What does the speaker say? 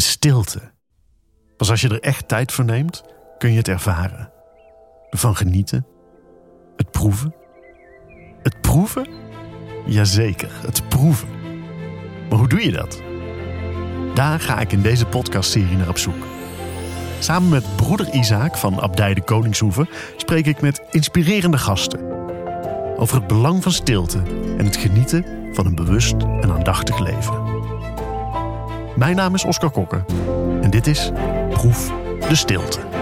stilte. Pas als je er echt tijd voor neemt, kun je het ervaren. Ervan genieten. Het proeven. Het proeven? Jazeker, het proeven. Maar hoe doe je dat? Daar ga ik in deze podcastserie naar op zoek. Samen met broeder Isaac van Abdij de Koningshoeve spreek ik met inspirerende gasten. Over het belang van stilte en het genieten van een bewust en aandachtig. Mijn naam is Oscar Kokker en dit is Proef de Stilte.